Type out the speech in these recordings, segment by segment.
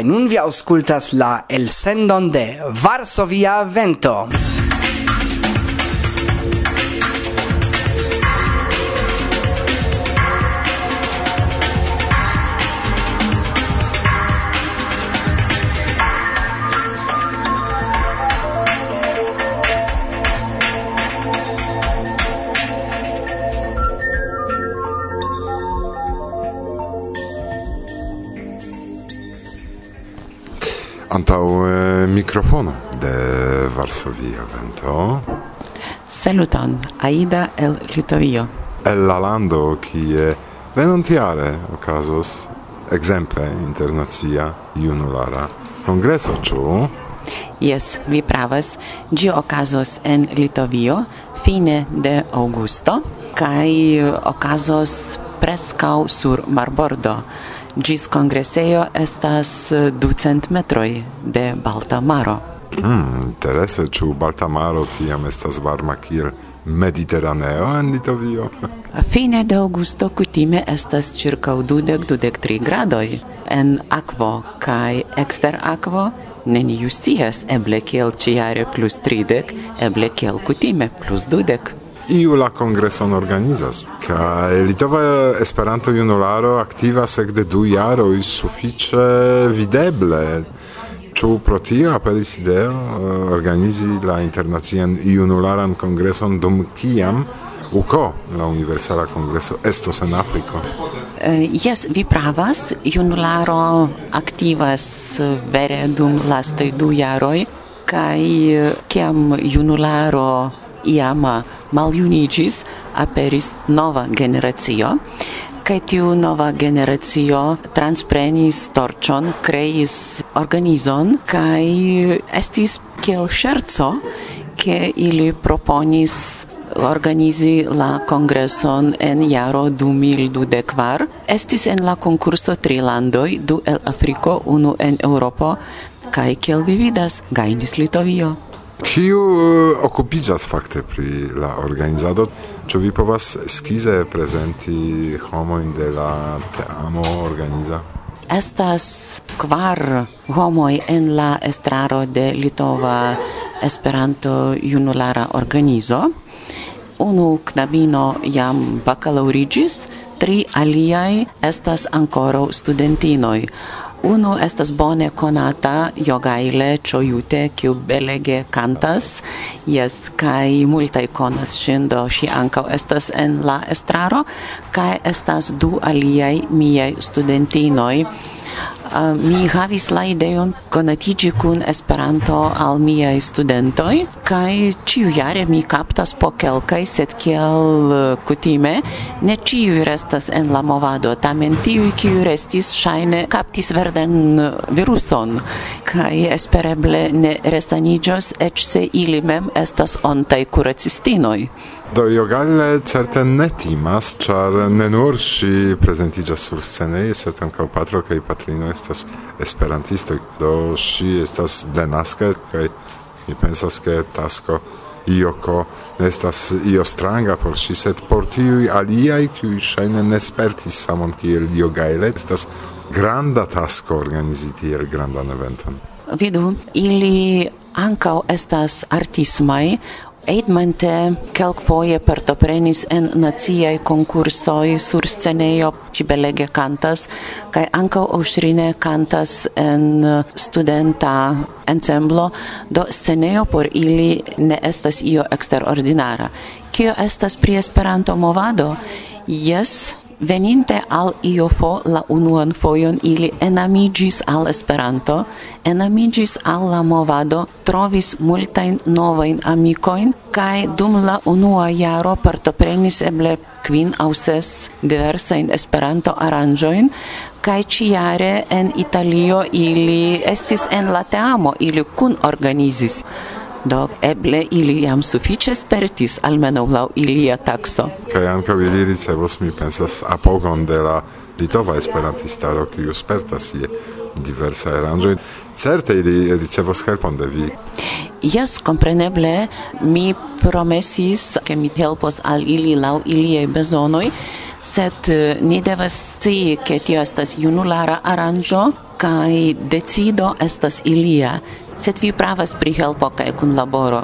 Kai nun vi auskultas la elsendon de Varsovia Vento. antau eh, mikrofono de Varsovia vento. Saluton, Aida el Litovio. El la lando kie venontiare okazos exemple internacia junulara congreso, ĉu? Yes, vi pravas. Gi okazos en Litovio fine de augusto kai okazos preskaŭ sur marbordo gis congreseo estas eh, ducent metroi de Balta Maro. Mm, interese, ĉu Balta Maro tiam estas varma kiel Mediterraneo en Litovio? Fine de augusto kutime estas circa 20-23 tri gradoj en akvo kaj ekster akvo neniu scias eble kiel ĉiare plus tridek, eble kiel kutime plus dudek iu la kongreson organizas kaj Litova Esperanto junularo aktivas ekde du jaroj sufiĉe videble Ĉu pro tio aperis ideo eh, organizi la internacian junularan kongreson dum kiam UKO, la Universala Kongreso, estos en Afriko. Eh, jes, uh, vi pravas, junularo aktivas vere dum lastaj du jaroj, kaj kiam eh, junularo iama maljuniĝis, aperis nova generacio, kaj tiu nova generacio transprenis torĉon, kreis organizon kaj estis kiel ŝerco, ke ili proponis organizi la kongreson en jaro 2024. Estis en la konkurso tri landoi du el Afriko, unu en Europo kaj kiel vi vidas, gajnis Litovio. Kiu eh, okupiĝas fakte pri la organizado? Ĉu vi povas skize prezenti homojn de la teamo organiza? Estas kvar homoj en la estraro de Litova Esperanto Junulara Organizo. Unu knabino jam bakalaŭriĝis, tri aliaj estas ankoraŭ studentinoj. Uno estas bone konata Jogaile Čojute, kiu belege kantas, jes, kaj multaj konas ŝin, do ŝi ankaŭ estas en la estraro, kaj estas du aliaj miaj studentinoj, Uh, mi havis la ideon konatiĝi kun Esperanto al miaj studentoj kaj ĉiujare mi kaptas po kelkaj, sed kiel eh, kutime ne ĉiuj restas en la movado, tamen tiuj kiuj restis ŝajne kaptis verdan eh, viruson kaj espereble ne resaniĝos eĉ se ili mem estas ontaj kuracistinoj. Do Jogalle certe ne timas, ĉar ne nur si prezentiĝas sur scene, sed ankaŭ patro kaj patrino estas esperantisto do ŝi estas denaska kaj mi pensas ke tasko ioko estas io stranga por ŝi sed por tiuj aliaj kiuj ŝajne ne spertis samon kiel Dio Gaile estas granda tasko organizi tiel grandan eventon. Vidu ili ankaŭ estas artismaj Eidmente kelkfoje partoprenis en naciai konkursoj sur scenejo či belege kantas, kaj ankaŭ Aŭŝrine kantas en studenta ensemblo, do scenejo por ili ne estas io eksterordinara. Kio estas pri Esperanto movado? Jes, Veninte al Iofo la unuan foion ili enamigis al Esperanto, enamigis al la movado, trovis multajn novajn amikojn kaj dum la unua jaro partoprenis eble quin au ses diversain Esperanto aranjoin, kaj ciare en Italio ili estis en la teamo, ili kun organizis do eble ili jam sufiĉe spertis almenaŭ laŭ ilia takso. Kaj ankaŭ ili ricevos, mi pensas, apogon de la litova esperantistaro, kiu spertas je diversa aranĝoj. Certe ili ricevos helpon de vi. Jes, kompreneble, mi promesis, ke mi helpos al ili laŭ iliaj bezonoj, sed eh, ni devas scii, ke tio estas junulara aranĝo kai decido estas ilia sed vi pravas pri helpo kaj kunlaboro.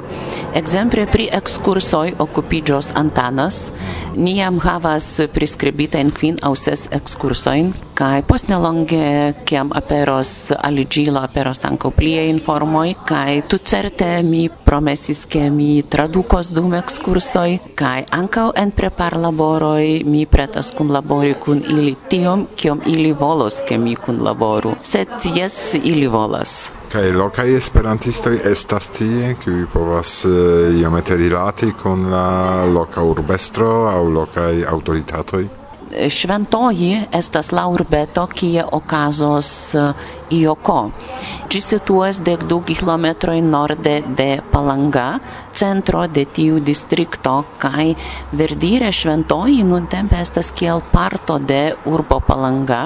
Ekzemple pri ekskursoj okupiĝos Antanas, ni jam havas priskribitajn kvin aŭ ses ekskursojn kaj post nelonge kiam aperos aliĝilo aperos ankaŭ pliaj informoj kaj tutcerte mi promesis ke mi tradukos dum ekskursoj kaj ankaŭ en preparlaboroj mi pretas kunlabori kun ili tiom kiom ili volos ke mi kunlaboru. Sed jes ili volas. Kai lokai esperantistoj estas tie, kiuj povas uh, iomete rilati kun la loka urbestro au lokaj autoritatoi Šventoji estas la urbeto, kie okazos eh, Ioko. Ĝi situas dek du kilometroj norde de Palanga, centro de tiu distrikto, kaj verdire Šventoji nuntempe estas kiel parto de urbo Palanga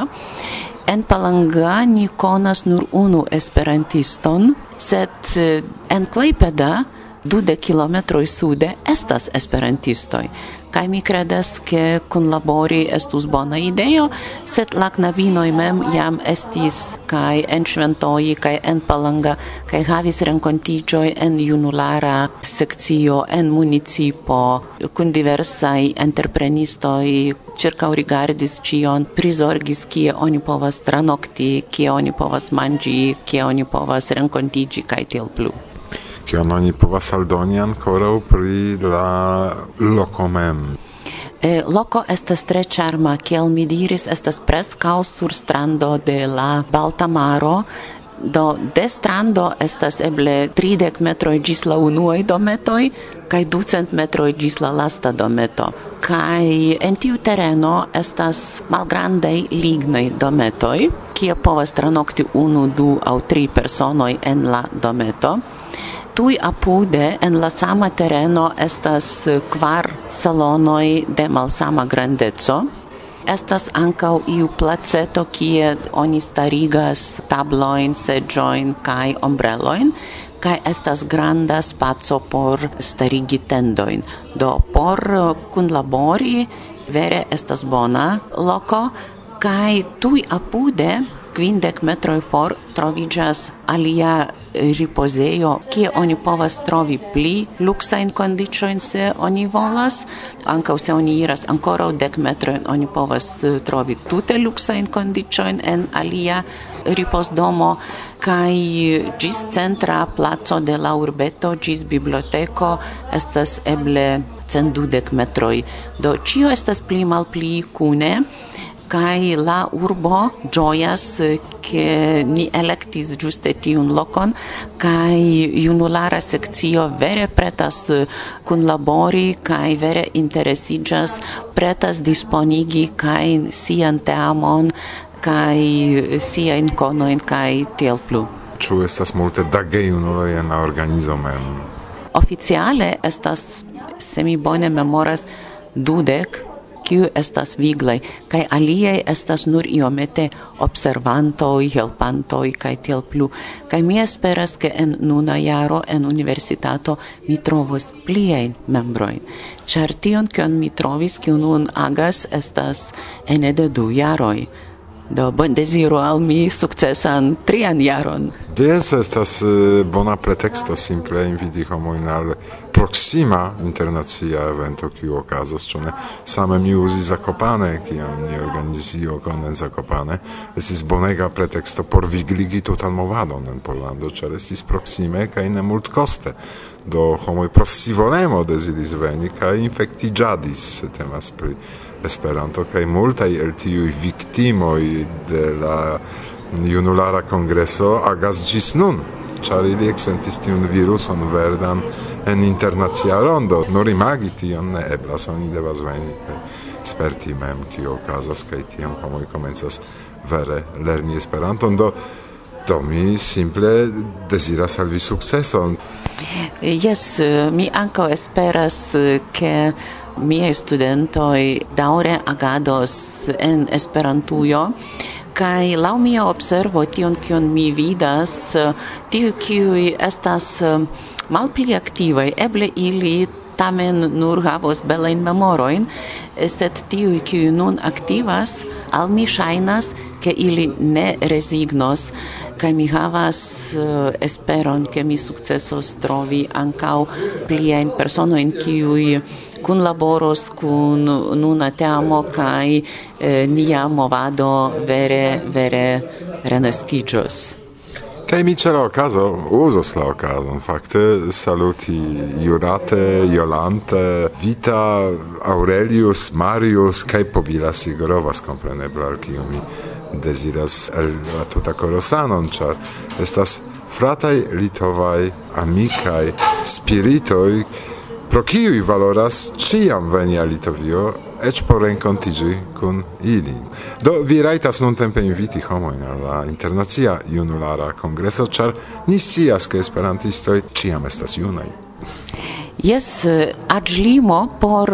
en Palanga ni konas nur unu esperantiston, sed eh, en Klaipeda dude kilometroj sude estas esperantistoj kaj mi kredas ke kunlabori estus bona ideo sed la knabinoj mem jam estis kaj en Šventoji kaj en Palanga kaj havis renkontiĝoj en junulara sekcio en municipo. Kun diversaj entreprenistoj ĉirkaŭ rigardis ĉion prizorgis kie oni povas tranokti kie oni povas manĝi kie oni povas renkontiĝi kaj tiel plu kion oni povas aldoni ankoraŭ pri la loko mem. E, loco estas tre charma, kiel mi diris, estas prescau sur strando de la Balta Maro, do de strando estas eble 30 metroj ĝis la unuaj dometoj kaj 200 metroj ĝis la lasta dometo. Kaj en tiu tereno estas malgrandaj lignaj dometoj, kie povas tranokti unu, du aŭ tri personoj en la dometo tui apude en la sama terreno estas eh, kvar salonoi de malsama grandeco. Estas ancau iu placeto kie oni starigas tabloin, sedjoin kai ombreloin, kai estas granda spazio por starigi tendoin. Do por eh, kunlabori vere estas bona loko, kai tui apude quindec metroi for trovigas alia eh, riposeio, kie oni povas trovi pli luxa in condicioin se oni volas. Ankaŭ se oni iras ankoraŭ dek metroi, oni povas eh, trovi tute luxa in condicioin en alia ripozdomo kai gis eh, centra placo de la urbeto gis biblioteko estas eble cent dudek metroi. Do cio estas pli malpli cune, kai la urbo joyas ke ni electis juste tiun lokon kai junulara sekcio vere pretas kun labori kai vere interesigas pretas disponigi kai sian teamon kai sia in kai tiel plu. Ĉu estas multe da gejunuloj en la organizo mem? Oficiale estas se mi bone memoras dudek kiu estas viglai, kaj aliaj estas nur iomete observantoj, helpantoj kaj tiel plu. Kaj mi esperas ke en nuna jaro en universitato mi trovos pliajn membrojn. Ĉar tion kion mi trovis kiu nun agas estas ene de du jaroj. Do bon desiro al mi sukcesan trian jaron. Des estas bona preteksto simple inviti homojn al proksima internacia evento kiu okazas, ĉu ne? Same mi uzis Zakopane, kiam ni organizis iokon en Zakopane, estis bonega preteksto por vigligi tutan movadon en Pollando, ĉar estis proksime kaj ne multkoste. Do homoj prossivolemo deziris veni kaj infektiĝadis temas pri Esperanto kaj multaj el tiuj viktimoj de la junulara kongreso agas ĝis nun. Ĉar ili eksentis tiun viruson verdan en internacia rondo. Nur imagi tion ne eblas oni devas veni kaj sperti mem kio okazas kaj tiam homoj komencas vere lerni Esperanton. Do do mi simple deziras al vi sukceson. Yes, mi ankaŭ esperas ke miei studentoi daure agados en Esperantujo, kai lau mia observo tion kion mi vidas, tiu kiui estas eh, malpli aktivaj, eble ili tamen nur havos belain memorojn, sed tiuj kiuj nun aktivas, al mi shainas, ke ili ne rezignos kaj mi havas uh, esperon, ke mi sukcesos trovi ankaŭ pliajn personojn kiuj kun laboros kun nuna teamo kaj eh, nia movado vere vere renaskiĝos. Kaj mi ĉe la okazo uzos la okazon fakte saluti Jurate, Jolante, Vita, Aurelius, Marius kaj Povila Sigorovas kompreneble al kiu mi deziras el la tuta korosanon ĉar estas frataj litovaj amikaj spiritoj pro kiuj valoras ciam veni al Litovio, ec por rencontigi kun ili. Do vi raitas nun tempe inviti homoin al la internacia junulara congreso, char ni sias ke esperantistoi ciam estas junaj. Jes, aĝlimo por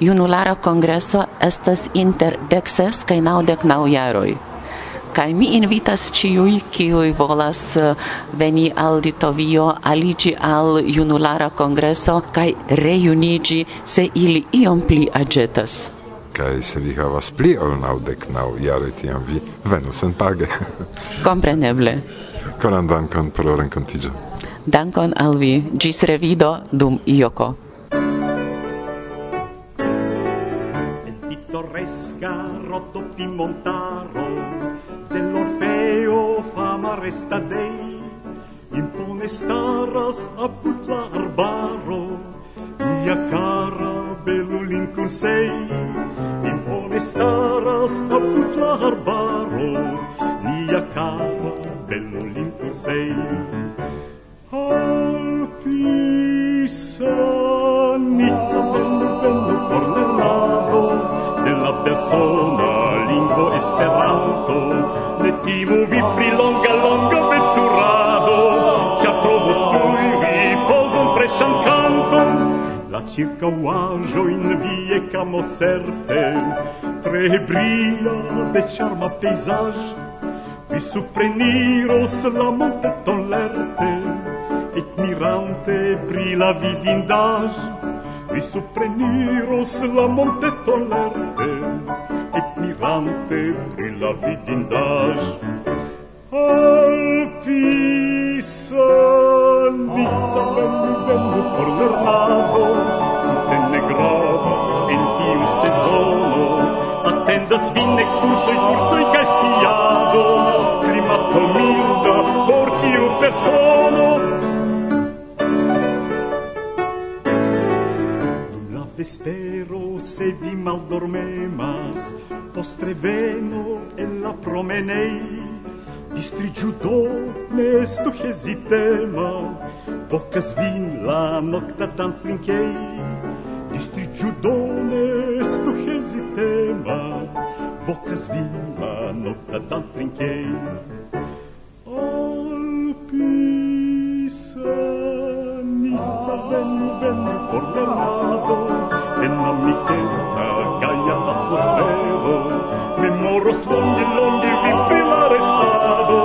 junulara congreso estas inter dexes ses naudec nau jaroi. Kai mi invitas ciui kiui volas eh, veni al Litovio, aligi al junulara congreso kai reunigi se ili iom pli agetas kai se vi havas pli ol naudek nau jare tiam vi venu senpage. Kompreneble. Koran dankon pro renkontigio Dankon al vi. gis revido dum ioko. En pittoresca rotopi montaro foresta dei impone staras apud la arbaro mia cara belulin kun sei impone staras apud la arbaro mia cara belulin kun sei. Alpisa, nizza, bello, bello, por persona lingvo Esperanto. Ne timu vi pri longa longa veturado ĉar trovos tuj vi pozon freŝan kanton la ĉirkaŭaĵojn vi ekamos certe. Tre brila de ĉarma paesage vi supreniros la monteton lerte. Et mirante pri la vidindaĵo vi supreniros la monteton lerte, et mirante pri la vidindaj, al pisanica venu venu por lernado, tutte ne gravas in tiu sezono, attendas vin excursoi, cursoi, ca skiado, climato milda por tiu persono, Spero se vi maldormemas Vostre veno e la promenei Distrigiu do ne estu hesitema Vocas vin la nocta dans linkei Distrigiu do ne estu hesitema Vocas vin la nocta dans linkei Alpisa ben ben fortunato en amicezza gaia atmosfero. Memoros longi, longi, vi prima restado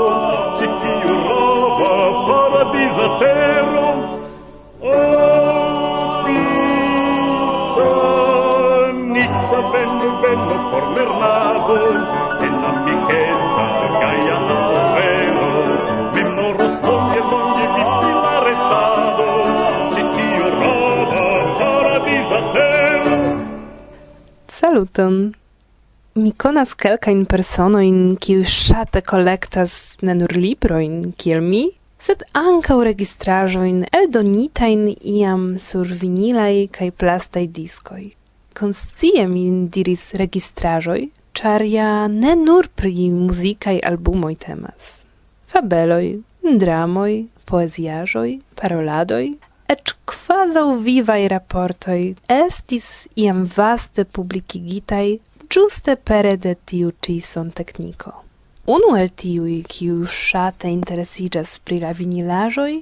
ci tiu roba paradisa terro oh pisa nizza ben ben fortunato en amicezza saluton. Mi konas kelkajn personojn, kiuj ŝate kolektas ne nur librojn kiel mi, sed ankaŭ registraĵojn eldonitajn iam sur vinilaj kaj plastaj diskoj. Konscie mi diris registraĵoj, ĉar ja ne nur pri muzikaj albumoj temas. Fabeloj, dramoj, poeziaĵoj, paroladoj, eĉ kvazaŭ vivae raportoi estis iam vaste publicigitai giuste pere de tiu ci son tecnico. Unu el tiui, kiu shate interesigas pri la vinilajoi,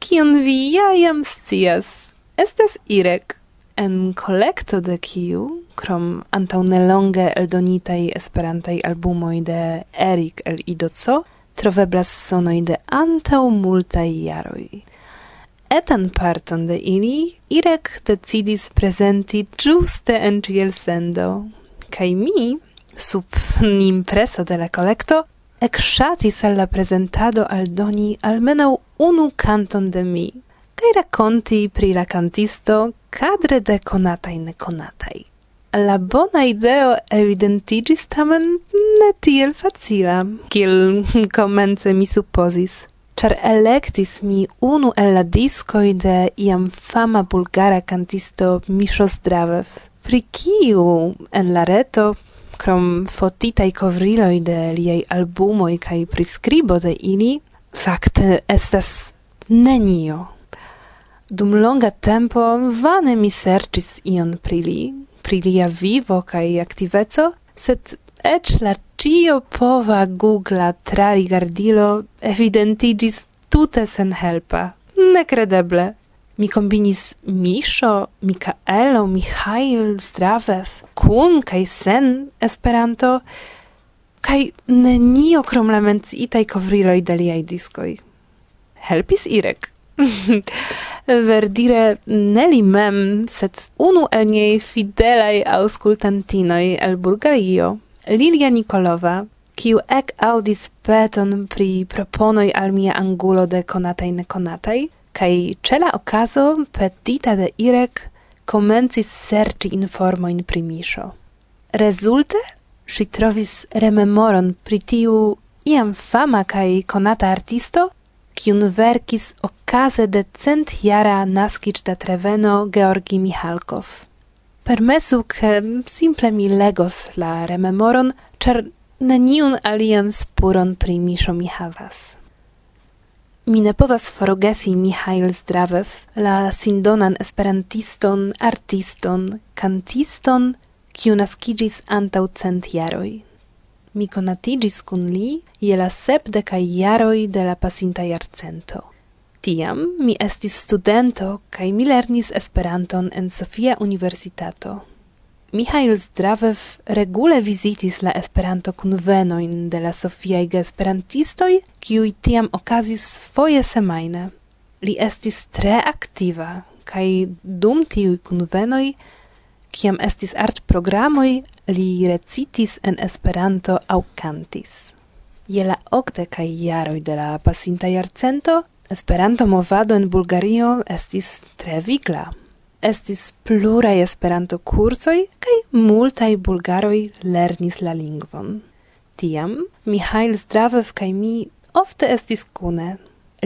kion vi ja iam scias, estas Irek, en collecto de kiu, krom antau nelonge eldonitaj esperantaj albumoi de Erik el Idoco, troveblas sonoi de antau multai jaroj etan parton de ili Irek decidis presenti giuste en ciel sendo. Kaj mi, sub nimpreso de la collecto, ecsatis al alla presentado aldoni almeno unu canton de mi, kaj rakonti pri la cantisto cadre de conatai ne conatai. La bona ideo evidentigis tamen ne tiel facila, kiel comence mi supposis char electis mi unu el la discoi de iam fama bulgara cantisto Misho Zdravev, pri kiu en la reto krom fotitaj kovriloj de liaj albumoj kaj priskribo de ili, fakte estas nenio. Dum longa tempo vane mi serĉis ion pri li, pri lia vivo kaj aktiveco, sed eĉ la cio pova Google tra rigardilo evidentigis tute sen helpa. Nekredeble. Mi combinis Misho, Mikaelo, Mihail, Zdravev, kun kaj sen Esperanto, kaj nenio krom lamencitaj kovriloj daliaj diskoj. Helpis Irek. Verdire neli mem, sed unu el niej fidelaj auscultantinoj el Bulgario. Lilia Nikolova, kiu ek audis peton pri proponoj al mia angulo de konataj nekonataj, kaj cela okazo petita de Irek komencis serĉi informojn pri Miŝo. Rezulte ŝi trovis rememoron pri tiu iam fama kaj konata artisto, kiun verkis okaze de centjara naskiĝ da Treveno Georgi Mihalkov. Permesu che simple mi legos la rememoron, cer neniun alian spuron pri misho mi havas. Mi ne povas forgesi Mihail Zdravev, la sindonan esperantiston, artiston, kantiston, kiu naskigis antau cent jaroi. Mi konatiĝis kun li je la sepdekaj jaroj de la pasinta jarcento. Tiam mi estis studento kaj mi lernis Esperanton en Sofia Universitato. Mihail Zdravev regule vizitis la Esperanto kunvenojn de la Sofiaj geesperantistoj, kiuj tiam okazis foje semajne. Li estis tre aktiva kaj dum tiuj kunvenoj, kiam estis art programoj, li recitis en Esperanto aŭ kantis. Je la okdekaj jaroj de la pasinta jarcento Esperanto-movado en Bulgario estis tre vigla. Estis pluraj Esperanto-kursoj kaj multaj bulgaroj lernis la lingvon. Tiam Mihail Zdravev kaj mi ofte estis kune.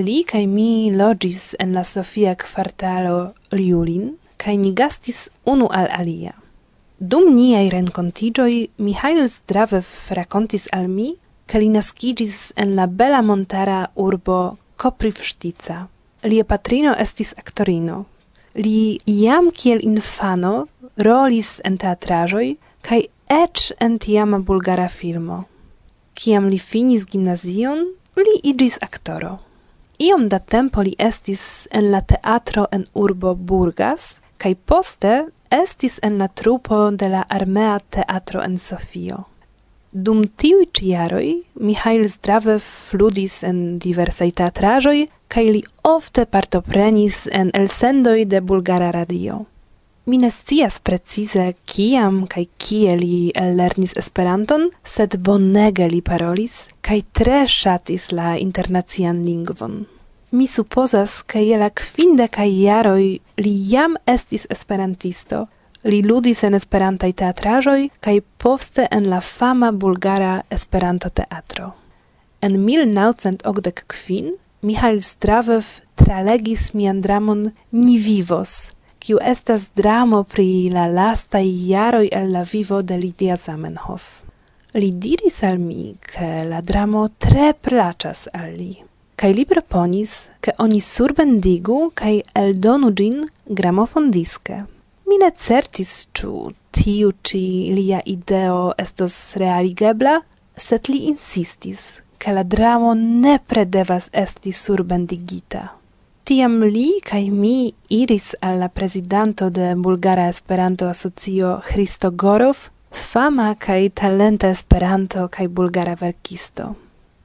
Li kaj mi loĝis en la Sofia kvartalo Liulin kaj ni gastis unu al alia. Dum niaj renkontiĝoj Mihail Zdravev rakontis al mi, ke li naskiĝis en la bela montara urbo Koprivštica. Lia patrino estis aktorino. Li iam kiel infano rolis en teatraĵoj kaj eĉ en tiama bulgara filmo. Kiam li finis gimnazion, li iĝis aktoro. Iom da tempo li estis en la teatro en urbo Burgas kaj poste estis en la trupo de la armea teatro en Sofio. Dum tiuj ciaroi Mihail zdrave fludis en diversai teatrajoi, kaj li ofte partoprenis en elsendoj de Bulgara Radio. Mi ne scias precize kiam kaj kie li ellernis Esperanton, sed bonege li parolis kaj tre ŝatis la internacian lingvon. Mi supozas, ke je la kvindekaj jaroj li jam estis esperantisto – Li ludis en Esperantaj teatraĵoj kaj poste en la fama bulgara Esperanto-teatro. En 1985 Mihail Stravev tralegis mian dramon Ni vivos, kiu estas dramo pri la lastaj jaroj el la vivo de Lidia Zamenhof. Li diris al mi, ke la dramo tre plaĉas al li kaj li proponis, ke oni surbendigu kaj eldonu ĝin gramofondiske. Mi ne certis ĉu tiu ĉi lia ideo estos realigebla, sed li insistis, ke la dramo nepre devas esti surbendigita. Tiam li kaj mi iris al la prezidanto de Bulgara Esperanto Asocio Hristo Gorov, fama kaj talenta Esperanto kaj bulgara verkisto.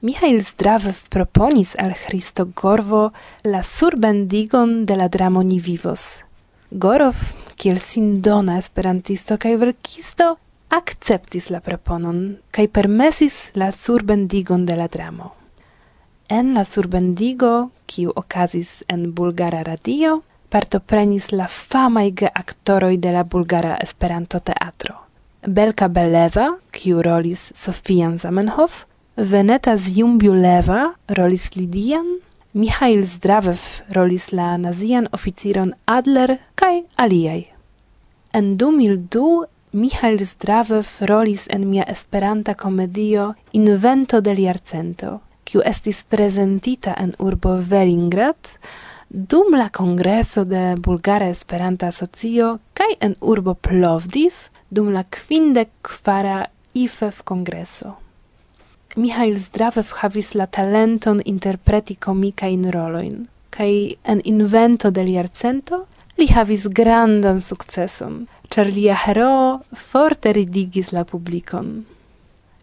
Mihail Zdravev proponis al Hristo Gorvo la surbendigon de la dramo Ni vivos – Gorov, kiel sindona esperantisto kaj verkisto, akceptis la proponon kaj permesis la surbendigon de la dramo. En la surbendigo, kiu okazis en Bulgara Radio, partoprenis la famaj geaktoroj de la Bulgara Esperanto-teatro. Belka Beleva, kiu rolis Sofian Zamenhof, Veneta Zjumbiuleva rolis Lidian, Mihail Zdravev rolis la nazian oficiron Adler kai aliai. En 2002 Mihail Zdravev rolis en mia esperanta komedio Invento del Jarcento, kiu estis prezentita en urbo Velingrad dum la kongreso de Bulgara Esperanta Asocio kaj en urbo Plovdiv dum la kvindek kvara IFEF kongreso. Mihail Zdravev havis la talenton interpreti komikajn rolojn, kai en invento del jarcento li havis grandan sukceson, char lia hero forte ridigis la publikon.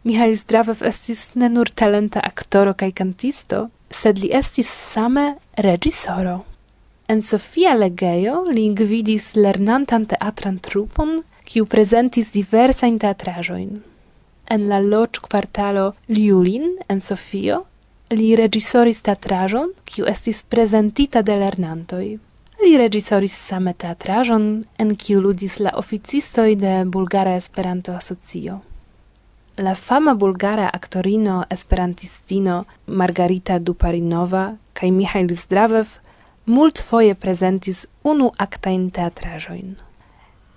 Mihail Zdravev estis ne nur talenta aktoro kaj kantisto, sed li estis same regisoro. En Sofia Legejo li gvidis lernantan teatran trupon, kiu prezentis diversajn teatraĵojn en la loc quartalo Liulin en Sofio, li regisoris teatrajon, kiu estis prezentita de lernantoj. Li regisoris same teatrajon, en kiu ludis la oficistoj de Bulgara Esperanto-Asocio. La fama bulgara aktorino esperantistino Margarita Duparinova kaj Mihail Zdravev multfoje prezentis unu aktajn teatraĵojn.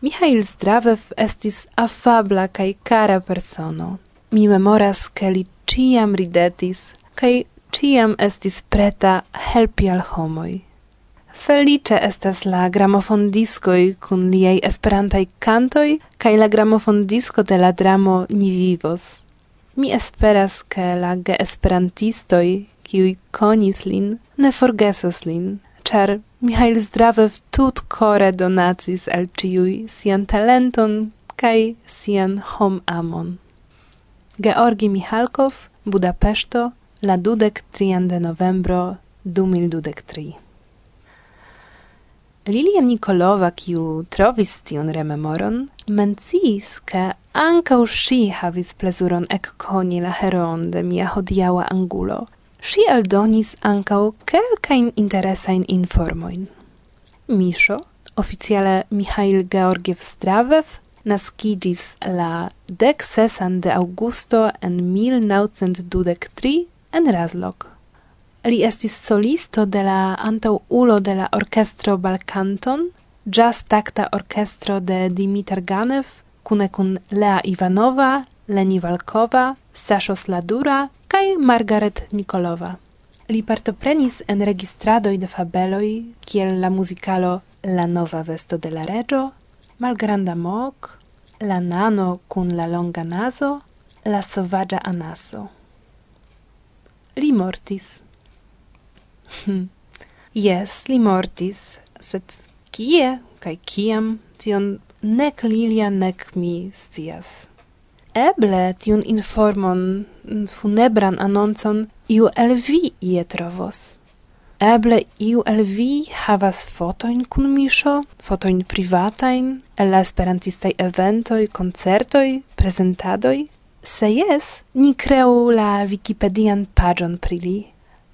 Mihail Zdravev estis afabla kaj kara persono. Mi memoras, ke li ciam ridetis, kaj ciam estis preta helpi al homoj. Felice estas la gramofondiskoj kun liaj esperantaj kantoj kaj la gramofondisko de la dramo Ni vivos. Mi esperas, ke la geesperantistoj, kiuj konis lin, ne forgesos lin char Mihail zdrave tut kore donacis al ciui sian talenton kai sian hom amon. Georgi Michalkov, Budapesto, la dudek trian de novembro du mil dudek tri. Lilia Nikolova, kiu trovis tion rememoron, menciis, ke ankaŭ ŝi havis plezuron ekkoni la heron de mia hodiaŭa angulo, si eldonis ancau kelkajn interesain informoin. Misho, oficiale Mihail Georgiev Stravev, nascidis la dec sesan de Augusto en 1923 en Razlog. Li estis solisto de la antaŭulo de la orkestro Balkanton, jazz takta orkestro de Dimitar Ganev, kune kun Lea Ivanova, Leni Valkova, Sasho Sladura kaj Margaret Nikolova. Li partoprenis en registradoj de fabeloj kiel la muzikalo La nova vesto de la reĝo, Malgranda mok, La nano kun la longa nazo, La sovaĝa anaso. Li mortis. Yes, li mortis, sed kie kaj kiam tion nek Lilia nek mi scias. Eble tiun informon, mm, funebran anoncon, iu el vi ie trovos. Eble iu el vi havas fotoin kun Miŝo, fotoin privatain, el la esperantistaj eventoj, koncertoj, prezentadoj. Se jes, ni creu la Wikipedian pagion pri li.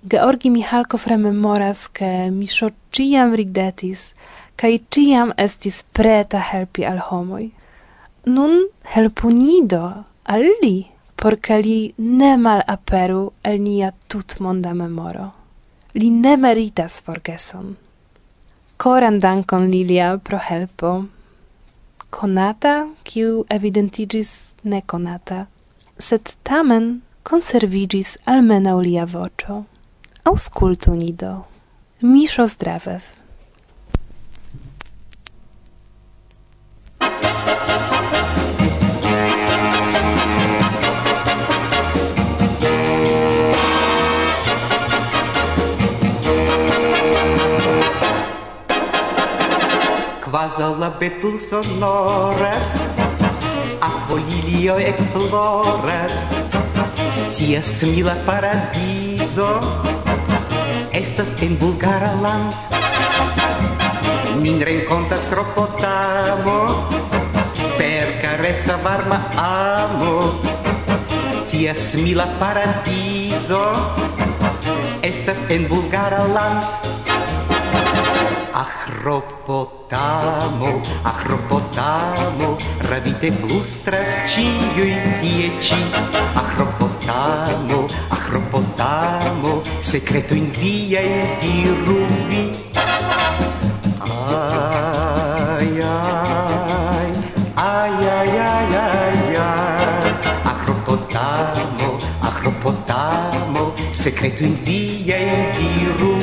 Georgi Michalkov rememoras, ke Miŝo ciam ridetis kai ciam estis preta helpi al homoj nun helpu ni do al li, por li ne mal aperu el nia tut monda memoro. Li ne meritas forgeson. Coran dankon Lilia pro helpo. Conata, kiu evidentigis neconata, sed tamen conservigis almenau lia vocio. Auscultu ni do. Miszo Zdrawew. la betul sonores Apo lilio ec flores Scias mila paradiso Estas en Bulgara land. Min rencontas ropotamo Per caressa varma amo. Scias mila paradiso Estas en Bulgara land. Ахропотамо, ахропотамо, равите flustras ĉiuj tie ĉi. Ахропотамо, ахропотамо, sekretojn viajn diru vi. Ai, ai, ai, ai, ai, ai, ai. Ахропотамо, ахропотамо, sekretojn viajn diru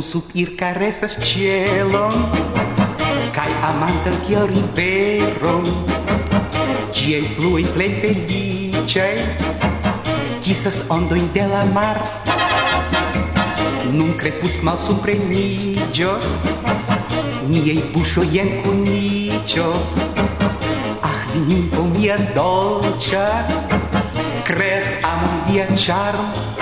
dum supir caresas cielon Kai amantan kiel riveron. Ciei flui plei felicei Kisas ondoin de la mar. Nun crepus mal suprenigios Niei buŝoj cunicios Ah, ninfo mia dolĉa Cres amon via charm.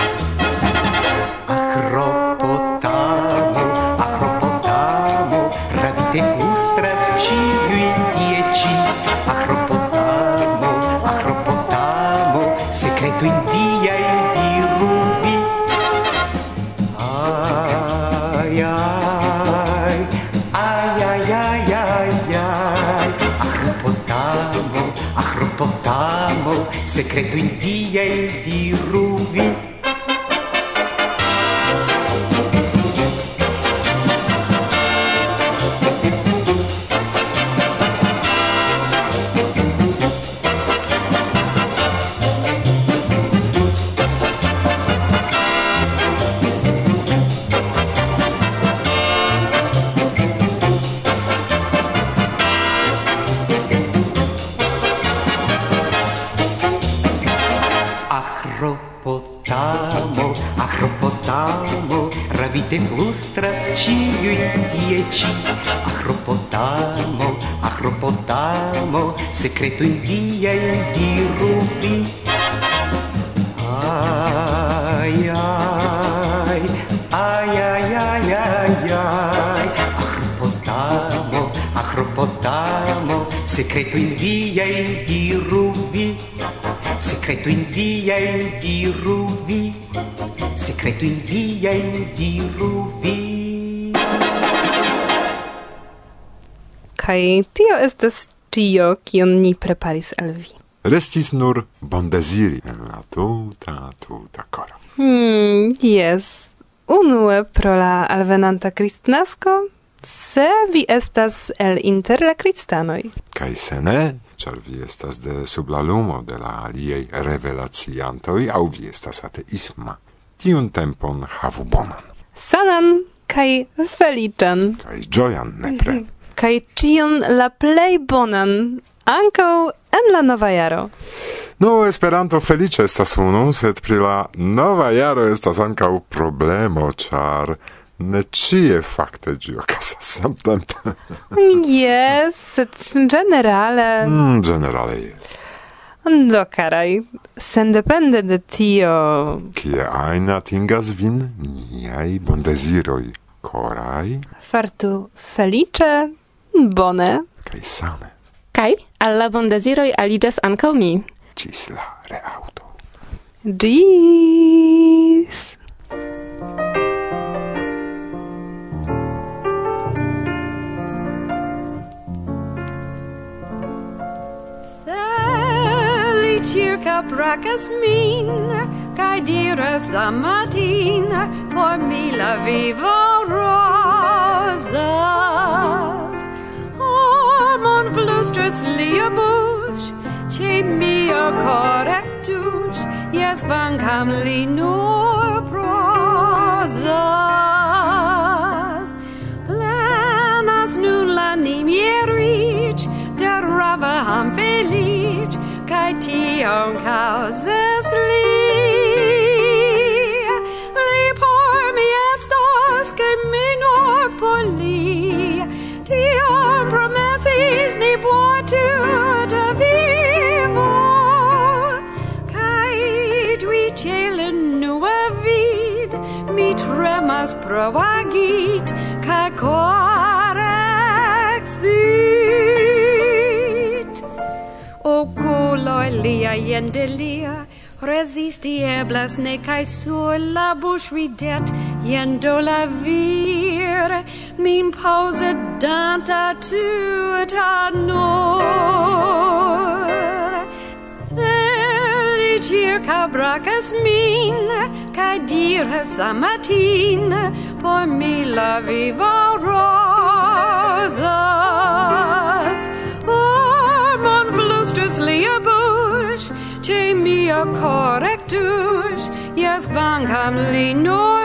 Amo, secreto in Dio il diruvi. secreto in via e dirupi ai ai ai ai ai ai ai. Acropotamo acropotamo secreto in via e dirupi secreto in via e dirupi secreto in via e dirupi Kai, tio estas tio, kion ni preparis al vi. Restis nur bondeziri en la tuta, tuta coro. Hmm, yes. Unue pro la alvenanta cristnasco, se vi estas el inter la cristanoi. Kai se ne, char vi estas de sub la lumo de la aliei revelaciantoi, au vi estas ateisma. Tiun tempon havu bonan. Sanan kai feliĉan. Kai ĝojan nepre. kaj cion la plej bonan ankaŭ en la nova jaro. No, Esperanto felice estas unu, sed pri la nova jaro estas ankaŭ problemo, ĉar ne cie fakte gi okazas samtempe. yes, sed generale... Mm, generale, jes. Do, karaj, sendepende de tio... Kie ajn atingas vin niai bondeziroj, koraj? Fartu felice... Bone. Kaj same. Kaj alla bondeziroj aliĝas ankaŭ mi. Cis la reaŭto. Ĝis. circa bracas min, cae diras amatin, por mi la vivo rosa flustras lia bush ce mia correctus yes van li nur prosas planas nun la nimierich, der ham felic cae tion causes провагить, как o Oculoi liai en delia, resisti eblas ne cae sur la bush videt, iendo la vir, min pause danta tu et anor. Selici circa bracas min, Qu'à dire ce matin pour mille vivants roses Oh, mon vlustres liebus, tu mia correctus, yes, bankam linor